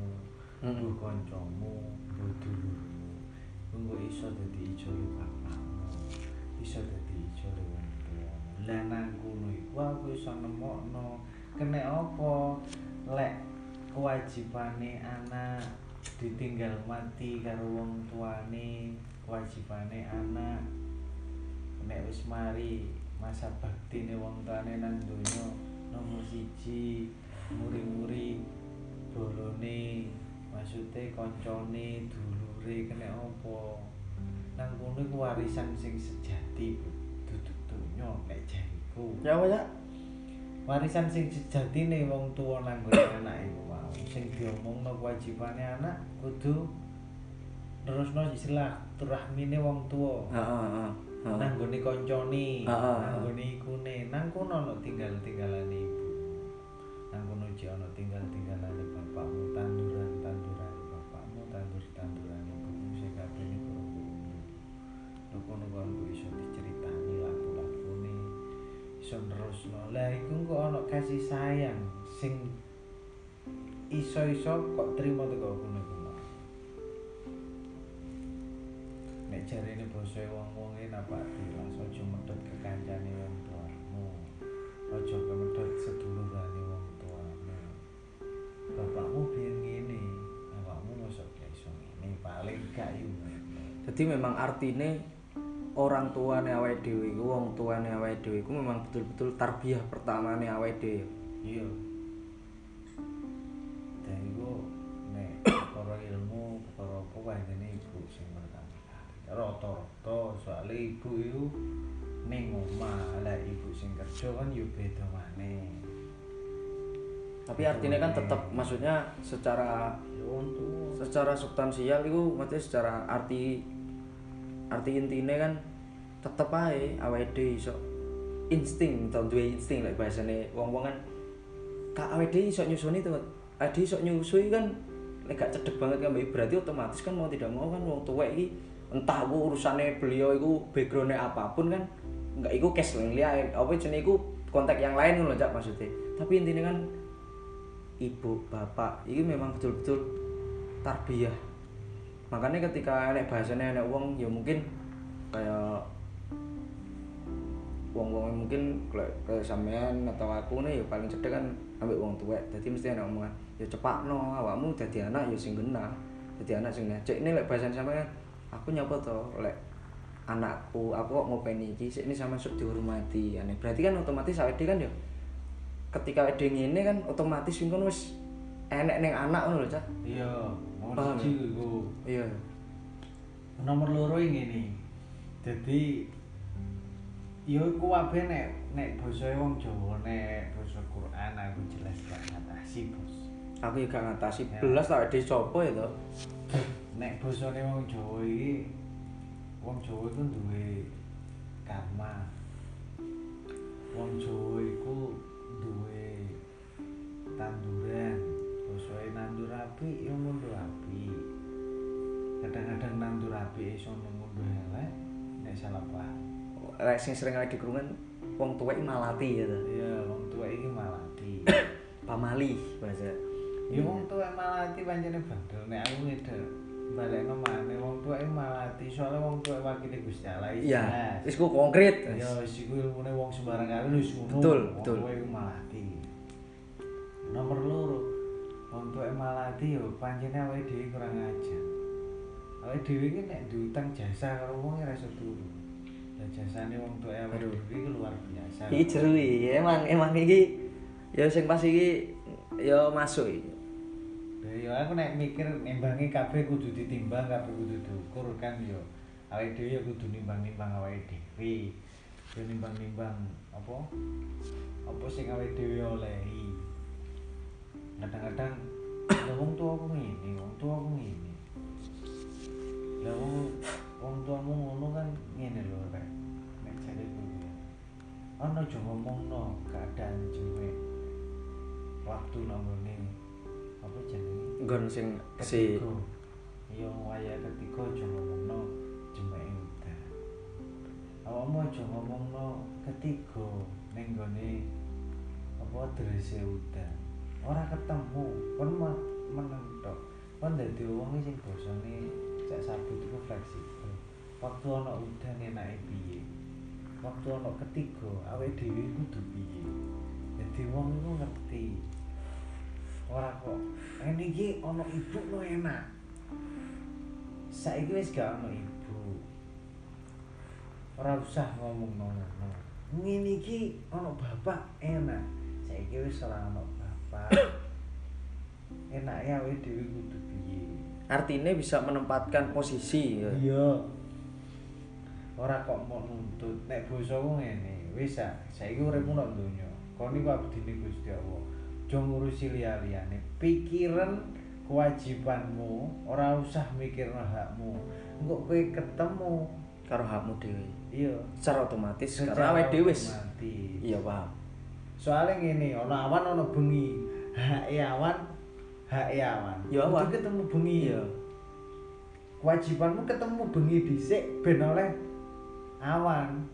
Mm. mbuh kancamu mbuh dulurmu. Engko iso dadi ijole bapakmu iso dadi ijole wong tuamu. Lah nang kono iku aku iso nemokno kena apa? Lek kewajibane anak ditinggal mati karo wong tuane kewajibane anak. Nek wis mari masa baktine wong tuane nang donya nomor siji muri-muri bolone maksudnya koncone dulure kena apa? Nang kono iku warisan sing sejati duduk donya nek jariku. Ya apa ya? warisan sing sejatine wong tuwa nang anake sing diomongno kewajibane anak kudu terusno istilah turahmine wong tuwa. Heeh, heeh. nang gone nang gone ikune. Nang kono ono tinggal-tinggalane ibu. Nang kono ono tinggal-tinggalane bapakmu tanduran-tanduran bapakmu tandur-tanduran ibumu sing kabeh niku lho kono kon iso diceritani lagu-lagune iso nerusno. Lah iku kok ono kasih sayang sing iso-iso kok trimo teko iku mau. nek jarene basa wong-wong e napa langsung aja medhot ke kancane wong tuamu aja kemedhot sedulurane wong tuamu bapakmu biyen ngene bapakmu mosok gak iso ngene paling gak yo Jadi memang artine orang tuane awake dhewe iku wong tuane awake dhewe iku memang betul-betul tarbiyah pertamane awake dhewe. iya perkara apa wae ngene ibu sing pertama rata-rata soalnya ibu itu ning omah. Lah ibu sing kerja kan yo beda maneh. Tapi artinya kan tetap maksudnya secara secara substansial itu maksudnya secara arti arti intinya kan tetep ae awake dhewe iso insting to duwe insting lek bahasane wong-wong kan kak awake dhewe iso nyusuni to awake dhewe iso nyusui kan lek gak cedek banget kan berarti otomatis kan mau tidak mau kan wong tuwek iki entah ku urusane beliau iku background apa pun kan enggak iku cash lain liya. Apa jenenge iku konteks yang lain ngono Cak maksudnya. Tapi intinya kan ibu bapak ini memang betul-betul tarbiyah. Makanya ketika enek bahasanya enek wong ya mungkin kayak wong-wong mungkin kayak, kayak sampean atau aku nih ya paling cedek kan ambek wong tuwek. Jadi mesti enek omongan ya cepak no awakmu jadi anak ya sing genah jadi anak sing genah cek ini lek bahasan sampean aku nyapa to? Lek anakku aku kok ngopeni iki sik ini sama sok dihormati. Aneh berarti kan otomatis awake kan ya ketika dhewe ngene kan otomatis wing kono wis enek ning anak ngono lho cak. Iya Paham iku. Iya. Nomor loro ini jadi yo iku kabeh nek nek basa wong Jawa nek basa Quran aku jelas gak ngatasi bos. Aku ya gak ngatasi. Ya. belas tak di copo ya to nek basane wong Jawa iki wong Jawa iku duwe karma. Wong Jawa iku duwe tanduran. Bosone nandur api yo mundur api kadang-kadang nandur api iso mundur elek nek salah paham lek sing sering awake dikrungan wong tuwek malati ya to iya wong tua iki malati pamali bahasa ya wong tua malati pancene bandel nek aku ngedel balekno maneh wong tua iki malati soalnya wong tua wakile Gusti Allah iya jelas. wis ku konkret Ya wis iku ilmune wong sembarang kali wis ngono. Betul, Wong betul. tuwa iku malati. Nomor loro, wong tuwa malati yo pancene awake dhewe kurang ajar. Awake dhewe iki nek diutang jasa karo wong ora iso turu. Jasane wong tuwa awake dhewe luar biasa. iki jeru iki emang emang iki ya sing pas iki ya masuk iki yo aku nek mikir nimbangi kabeh kudu ditimbang, kabeh kudu diukur kan yo. Awake dhewe yo kudu nimbang-nimbang awake dhewe. Yo nimbang-nimbang apa? Apa sing awake dhewe olehi. Kadang-kadang ya wong tua aku ngene, wong tua aku ngene. Lah wong wong tuamu ngono kan ngene lho rek. Nek jare kuwi. Ana aja ngomongno keadaan jemek. Waktu namane apa jenenge? nggon sing si ketiga iya waya ketiga aja ngomongno jemeke udan awakmu aja ngomongno ketiga ning gone apa drese udan ora ketemu kon me- meneng tok kon dadi wong sing basane cak sabut iku fleksibel waktu ana udan enake piye? Waktu ana ketiga awake dhewe kudu piye? Jadi wong itu ngerti. Ora kok. Ini iki ono ibu no enak. Saiki wis gak ono ibu. Ora usah ngomong ngono ngene iki ono bapak enak. Saiki wis ora ono bapak. Ya we dhewe kudu piye? Artinya bisa menempatkan posisi. Ya. iya ora kok mau nuntut nek bosoku ngene wis ah saiki uripmu nang donya. Kon iku abdine Gusti Allah. Aja ngurusi liya-liyane. Pikiran kewajibanmu ora usah mikirno hakmu. Engko kowe ketemu karo hakmu dhewe. Iya. Secara otomatis secara awake dhewe iya paham. Soalnya ngene ana awan ana bengi. Hake awan hake awan. Ya, awan. Ketemu bengi. Iya. Kewajibanmu ketemu bengi dhisik ben oleh awan.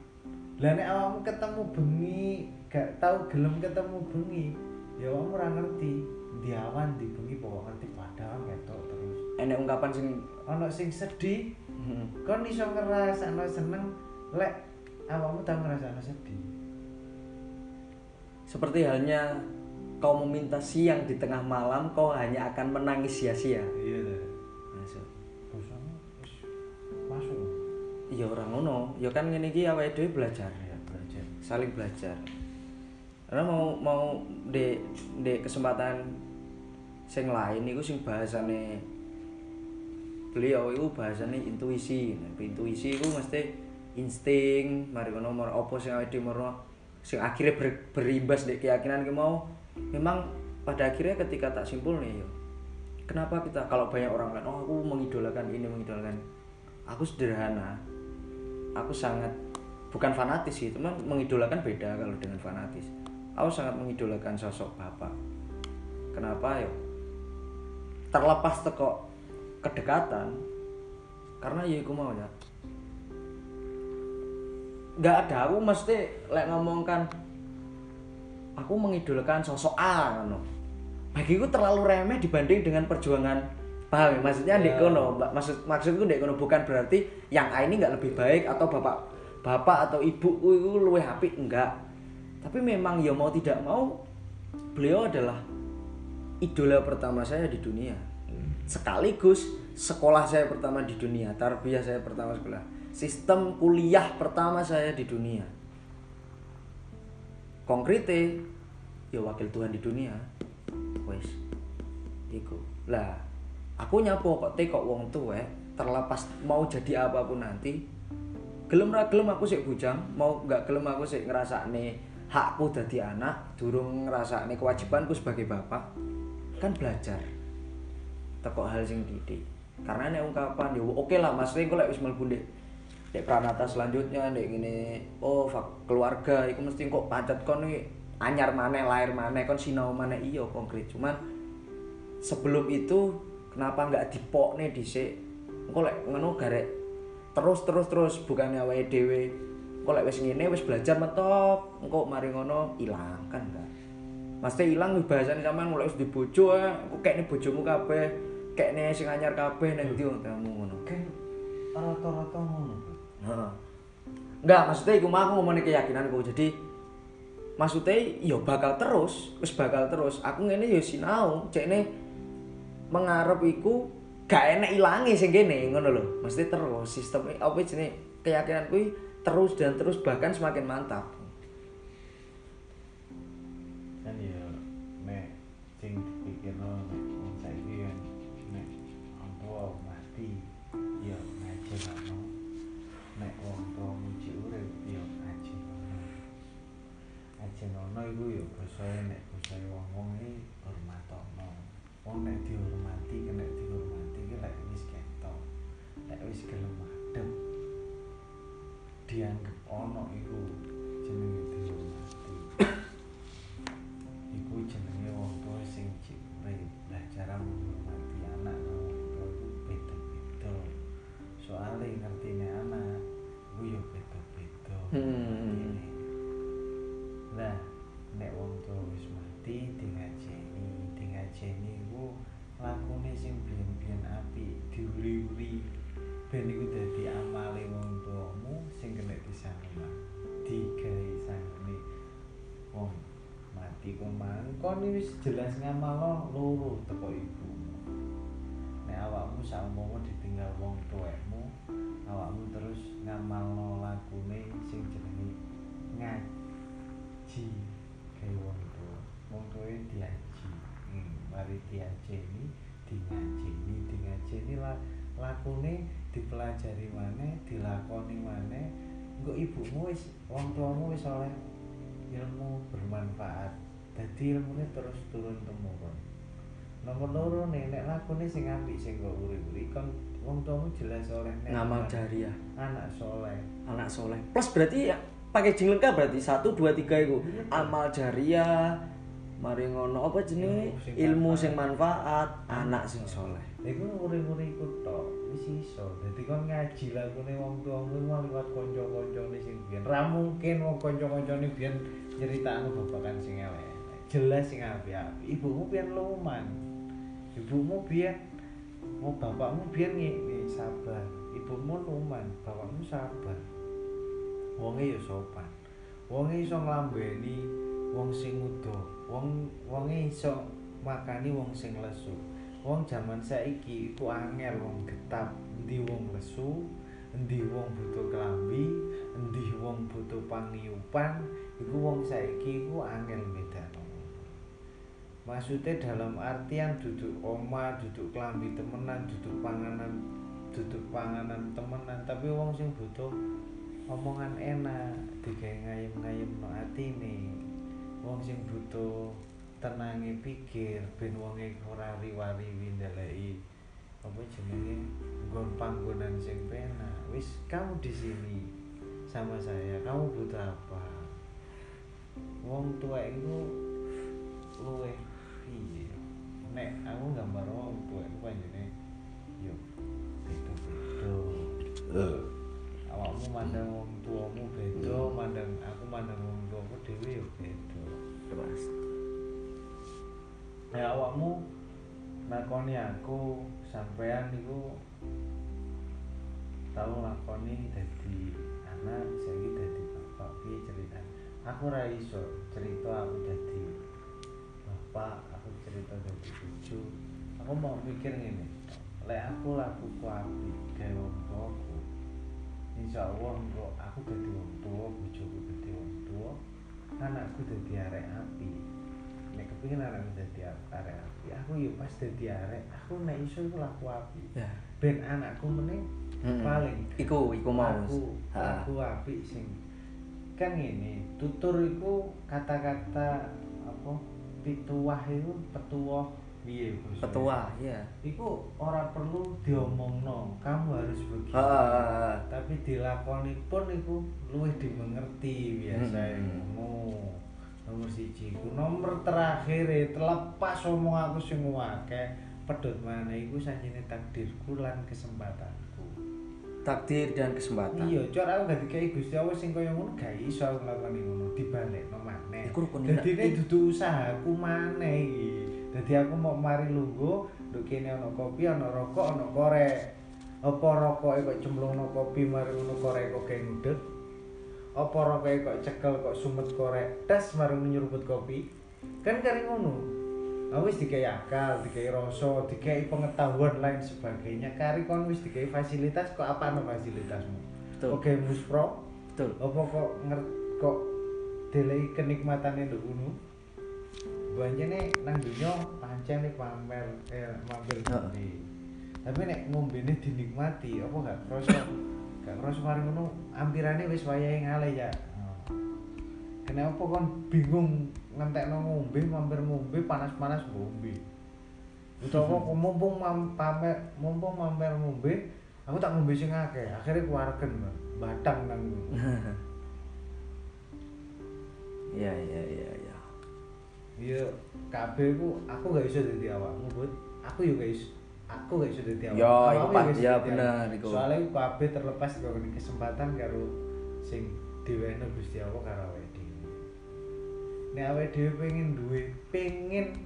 Lah nek awakmu ketemu bengi gak tau gelem ketemu bengi ya awakmu ora ngerti. Di awan di bengi pokok ngerti padahal ketok terus. Enek ungkapan sing ana sing sedih hmm, kon iso ngrasakno seneng lek awakmu tau ngrasakno sedih. Seperti halnya kau meminta siang di tengah malam kau hanya akan menangis sia-sia. Iya iya orang ngono. Ya kan ngene iki awake dhewe belajar ya belajar saling belajar. Karena mau mau di di kesempatan sing lain itu sing bahasane beliau itu bahasane intuisi. Nah, intuisi itu mesti insting mari ngono mar apa sing awake dhewe sing akhirnya ber, berimbas di keyakinan ki mau. Memang pada akhirnya ketika tak simpul nih yo kenapa kita kalau banyak orang lain oh aku mengidolakan ini mengidolakan aku sederhana aku sangat bukan fanatis sih teman mengidolakan beda kalau dengan fanatis. Aku sangat mengidolakan sosok bapak. Kenapa? Yo terlepas teko kedekatan karena ya aku mau ya. Nggak ada aku mesti lek ngomongkan aku mengidolakan sosok A ngono. Bagiku terlalu remeh dibanding dengan perjuangan paham ya? Maksudnya Ya. ndek kono Mbak. maksud maksudku ndek kono bukan berarti yang A ini nggak lebih baik atau bapak bapak atau ibu itu luwih apik enggak. Tapi memang ya mau tidak mau beliau adalah idola pertama saya di dunia. Sekaligus sekolah saya pertama di dunia tarbiyah saya pertama sekolah sistem kuliah pertama saya di dunia. Konkrete ya wakil Tuhan di dunia. Wes iku. Lah aku nyapo kok te kok wong tuwe terlepas mau jadi apa pun nanti gelem ra gelem aku sik bujang mau nggak gelem aku sik ngrasakne hakku dadi anak durung ngrasakne kewajibanku sebagai bapak kan belajar. Teko hal sing didik. Karena nek ungkapan ya oke lah mas Ring lek wis mlebu ndek ndek pranata selanjutnya ndek ngene oh fak- keluarga iku mesti kok pancet kon anyar maneh lahir maneh kon sinau maneh iya konkret. Cuman sebelum itu kenapa nggak dipokne dhisik engko lek ngono garek terus terus terus bukannya awake dhewe engko lek wis ngene wis belajar mentok engko mari ngono ilang kan enggak Mesti ilang bahasane sampean mulai wis dibojo ae, engko kekne bojomu kabeh, kekne sing anyar kabeh nang ndi kamu ngono. kan rata-rata ngono Heeh. Enggak, maksudnya iku mah aku ngomongin keyakinanku. Jadi maksudnya ya bakal terus, wis bakal terus. Aku ngene ya sinau, cekne mengarep iku gak enak ilange sing kene ngono lho. Mesti terus sistem apa jenenge keyakinan kuwi terus dan terus bahkan semakin mantap. kan ya nek sing dipikirno nek wong saiki kan nek wong tua mati ya ngaji ono nek wong tua muji urip ya ngaji ono ngaji ono iku ya basae nek basae wong-wong iki ono wong nek dihormati kena dihormati ki lek wis ketok lek wis gelem adem dianggep ono iku iki wis jelas ngamal loro teko ibu. Nek awakmu saumpama ditinggal wong tuwekmu awakmu terus ngamalno lagune sing jenenge ngaji kayak wong tuwa. Wong tuwa diaji. Hmm, mari diajeni dingajeni dingajeni lah lakune dipelajari maneh dilakoni maneh. Engko ibumu wis wong tuamu wis oleh ilmu bermanfaat dadi ilmune terus turun temurun. Nomor loro nih nek lakune sing apik sing kok urip-urip kon wong tuamu jelas oleh nek ngamal jariah. Anak soleh. Anak soleh. Plus berarti ya pakai jing lengkap berarti. Satu dua tiga itu Iya. amal jariah mari ngono apa jenenge? Ilmu sing ilmu manfaat. sing manfaat anak sing soleh. Iku urip-urip iku tok. Wis iso. Dadi kon ngaji lagune wong tuamu mau liwat kanca-kancane sing biyen. Ra mungkin wong kanca-kancane biyen nyeritakno babakan sing elek. Jelas sing apik-apik. Ibumu biyen luman. Ibumu biyen mau bapakmu biyen ngene sabar. Ibumu luman, bapakmu sabar. Wonge ya sopan. Wonge iso nglambeni wong sing udo. Wong wonge iso makani wong sing lesu. Wong jaman saiki iku angel wong getap, endi wong lesu, endi wong butuh kelambi, endi wong butuh pangiyupan, iku wong saiki iku angel bedano. Maksudnya dalam artian duduk oma, duduk kelambi temenan, duduk panganan, duduk panganan temenan, tapi wong sing butuh omongan enak, digawe ngayem-ngayem no atine. Wong sing butuh tenange pikir ben wonge ora riwari ndeleki apa jenenge nggon panggonan sing penak. Wis kamu di sini sama saya. Kamu butuh apa? Wong tua itu luwe? Nek aku gambar wong tua itu panjene yo beda-beda. Awakmu mandang wong tuamu beda, mandang aku mandang wong tuaku dhewe yo beda. Mas. Ya awakmu nakoni aku sampean niku tau lakoni dadi anak saiki dadi bapak piye ceritane aku ora iso cerita aku dadi bapak cerita dadi bojo aku mau mikir ngene. Lek aku lakuku apik gawe wong tuaku insyaallah engko aku dadi wong tua bojoku dadi wong tua anakku dadi arek apik nek kepengin anakku dadi arek apik aku yo pas dadi arek aku nek iso iku laku apik ya. Ben anakku meneh Mm-mm. paling iku iku mau. aku aku apik sing kan ngene tutur iku kata-kata apa pituwah itu petuwah piye bos petua ya iku ora perlu diomongno kamu harus begini. Ah, tapi dilakoni pun iku luwih dimengerti biasa Hmm. ngono nomor siji iku nomor terakhir e, terlepas omong aku sing akeh. Pedhot maneh iku sanjene takdirku lan kesempatanku takdir dan kesempatan. Iya cok aku gak dikai Gusti Allah sing kaya ngono gak iso aku nglakoni ngono dibalekno maneh. Iku rukun dadi ini dudu usahaku maneh iki. Dadi aku mau mari lungguh nduk kene ana kopi ana rokok ana korek. Apa rokoke kok cemplungno kopi mari ngono korek kok kayak ngudek? Apa rokoke kok cekel kok sumet korek das mari nyeruput kopi? Kan kari ngono Aku wis dikai akal, dikai rasa, dikai pengetahuan lain sebagainya. Kari kon wis dikai fasilitas kok apa no fasilitasmu? Betul. Oke, muspro. betul Apa kok nger kok delei kenikmatane nduk ngono? Banjene nang dunya pancene pamer eh mampir gede. Tapi nek ngombene dinikmati, apa gak krasa? gak krasa mari ngono ampirane wis wayahe ngale ya. Kenapa kon bingung ngentekno ngombe, mampir ngombe, panas-panas ngombe. Utawa kok mumpung mam- pamer, mumpung mampir ngombe, aku tak ngombe sing akeh. Kuwaregen, Mbak. Batang nang iya iya iya iya Iya, kabeh ku aku gak iso dadi awakmu, Bud. Aku yo iso. Aku gak iso dadi awakmu. Awakmu iku Pak. Ya, bener, iku. Soale iku kabeh terlepas karo kesempatan karo sing diwehno Gusti Allah karo. Nek awake dhewe pengen duwe, pengen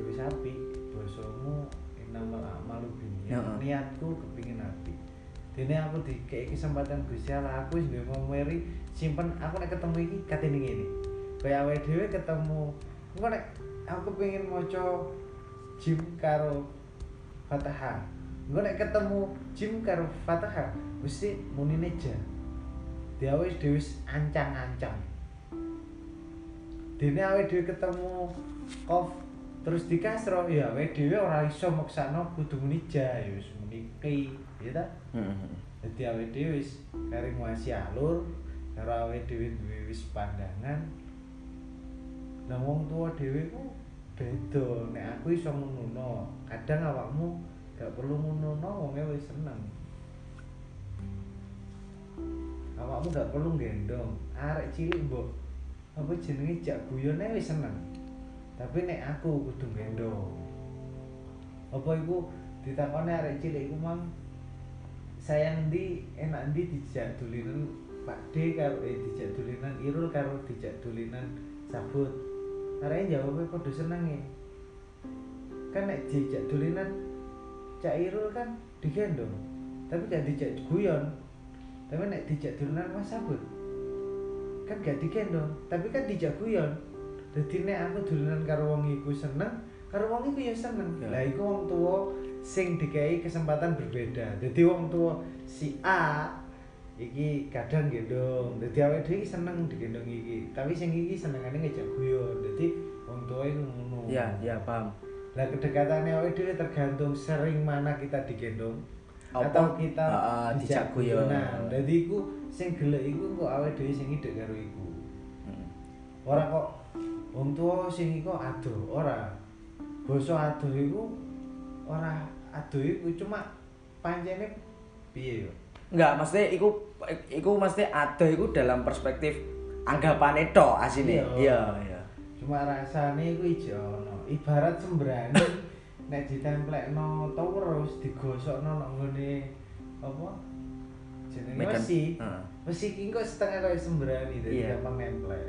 wis apik. Basamu innamal a'malu binniyat. Heeh. Niatku kepengin apik. Dene aku dikei kesempatan Gusti Allah, aku wis duwe memori simpen aku nek ketemu iki katene ngene. kayak awake dhewe ketemu engko nek aku pengen maca jim karo Fatihah engko nek ketemu jim karo Fatihah mesti munine ja dia wis dhewe ancang-ancang dene awake dhewe ketemu kof terus di kasro ya awake dhewe ora iso maksano kudu muni ya wis muni ki ya ta Hmm. Dadi awake dhewe wis kari masih alur karo awake dhewe duwe wis pandangan. Lah wong tuwa dhewe ku beda. Nek aku iso ngono, kadang awakmu gak perlu ngono, wonge wis seneng. Awakmu gak perlu gendong. Arek cilik mbok apa jenenge jak guyone wis seneng. Tapi nek aku kudu gendong. Apa iku ditakoni arek cilik iku mang sayang ndi enak ndi dijak dulinan Pak D karo eh dijak dulinan Irul karo dijak dulinan sabut. Areke jawabnya padha senenge. Kan nek dijak dulinan Cak Irul kan digendong, tapi gak dijak guyon. Tapi nek dijak dulinan Mas Sabut kan gak tapi kan dijak guyon. Dadi nek aku dulinan karo wong iku seneng, karo wong iku ya seneng. Ya. Lah iku wong tuwa sing dikai kesempatan berbeda. Dadi wong tua si A iki kadang gendong. Dadi awake dhewe seneng digendong iki, tapi sing iki senengane ngejak guyon. Dadi wong tua iku ngono. Ya, ya paham. Lah kedekatannya awake dhewe tergantung sering mana kita digendong Apa? atau kita Ah, ah, dijak guyon. Dadi iku sing gelek iku kok awake dhewe sing idek karo iku. Hmm. Ora kok wong tua sing iku ado, ora. Basa ado iku ora ado iku cuma pancene piye yo. Enggak, mesti iku iku mesti ada iku dalam perspektif anggapane tok asine. Iya. Iya, iya. Cuma rasane iku ijo ono. Ibarat sembrani nek ditemplekno terus digosokno nang nggone apa? Jenenge Mekan- wesi. Iki kok setengah kaya sembrani dadi Iya. gampang nemplek.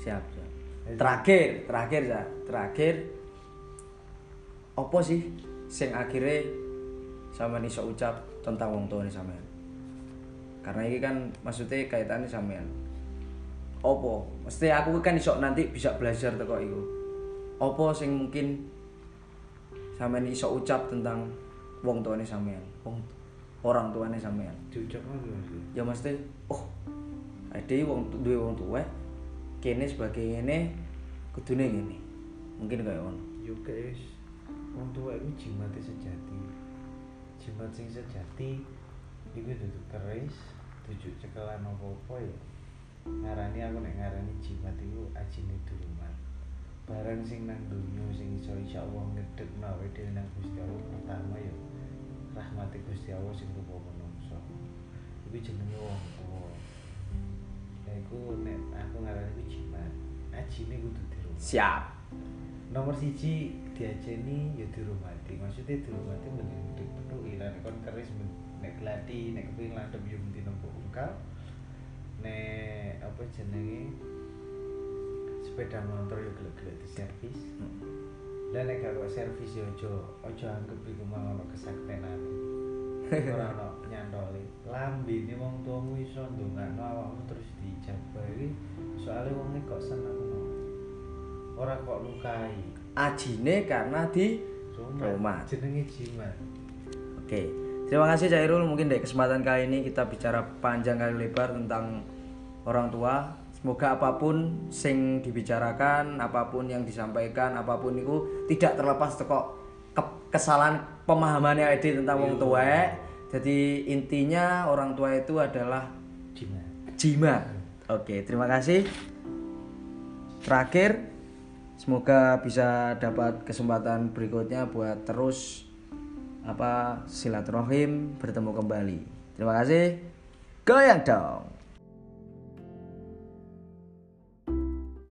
Siap, siap. Terakhir, terakhir ya, terakhir apa sih sing akhirnya sampean iso ucap tentang wong tuane sampean? Karena ini kan maksudnya kaitannya sampean. Opo? Mesti aku kan iso nanti bisa belajar teko iku. Opo sing mungkin sampean iso ucap tentang wong tuane sampean, wong orang tuane sampean. Mas. ya mesti oh ade wong duwe wong tuwa kene sebagai ngene kudune ngene mungkin kayak ngono Yo guys, wong tua iku jimate sejati. Jimat sing sejati iku dudu keris, tujuh cekelan apa-apa ya. Ngarani aku nek ngarani jimat iku ajine duluman. Barang sing nang donya sing iso insyaallah ngedekno dhewe nang Gusti Allah pertama ya rahmati Gusti Allah sing rupa manungsa. Iku jenenge wong tuwa. Iku nek aku ngarani iku jimat. Ajine kudu dirumah. siap nomor siji diajeni ya dirumati maksudnya dirumati mending dipenuhi lah nek kon keris nek gladi nek kepengin landhep ya mesti nampa ungkal nek apa jenenge sepeda motor ya gelek-gelek di servis lah nek gak servis ya aja aja anggap iku mau ono kesaktenane ora ono nyantoli lambene wong tuamu iso ndongakno awakmu terus dijabah iki soalnya wonge kok seneng ora kok lukai. Ajine karena di Rumah. jenenge jimat. Oke. Terima kasih Cairul mungkin dari kesempatan kali ini kita bicara panjang kali lebar tentang orang tua semoga apa pun sing dibicarakan apa pun yang disampaikan apa pun itu tidak terlepas teko ke- kesalahan pemahamannya Edi tentang wong tua jadi intinya orang tua itu adalah jimat jimat oke terima kasih. Terakhir semoga bisa dapat kesempatan berikutnya buat terus apa silaturahim bertemu kembali. Terima kasih. Goyang dong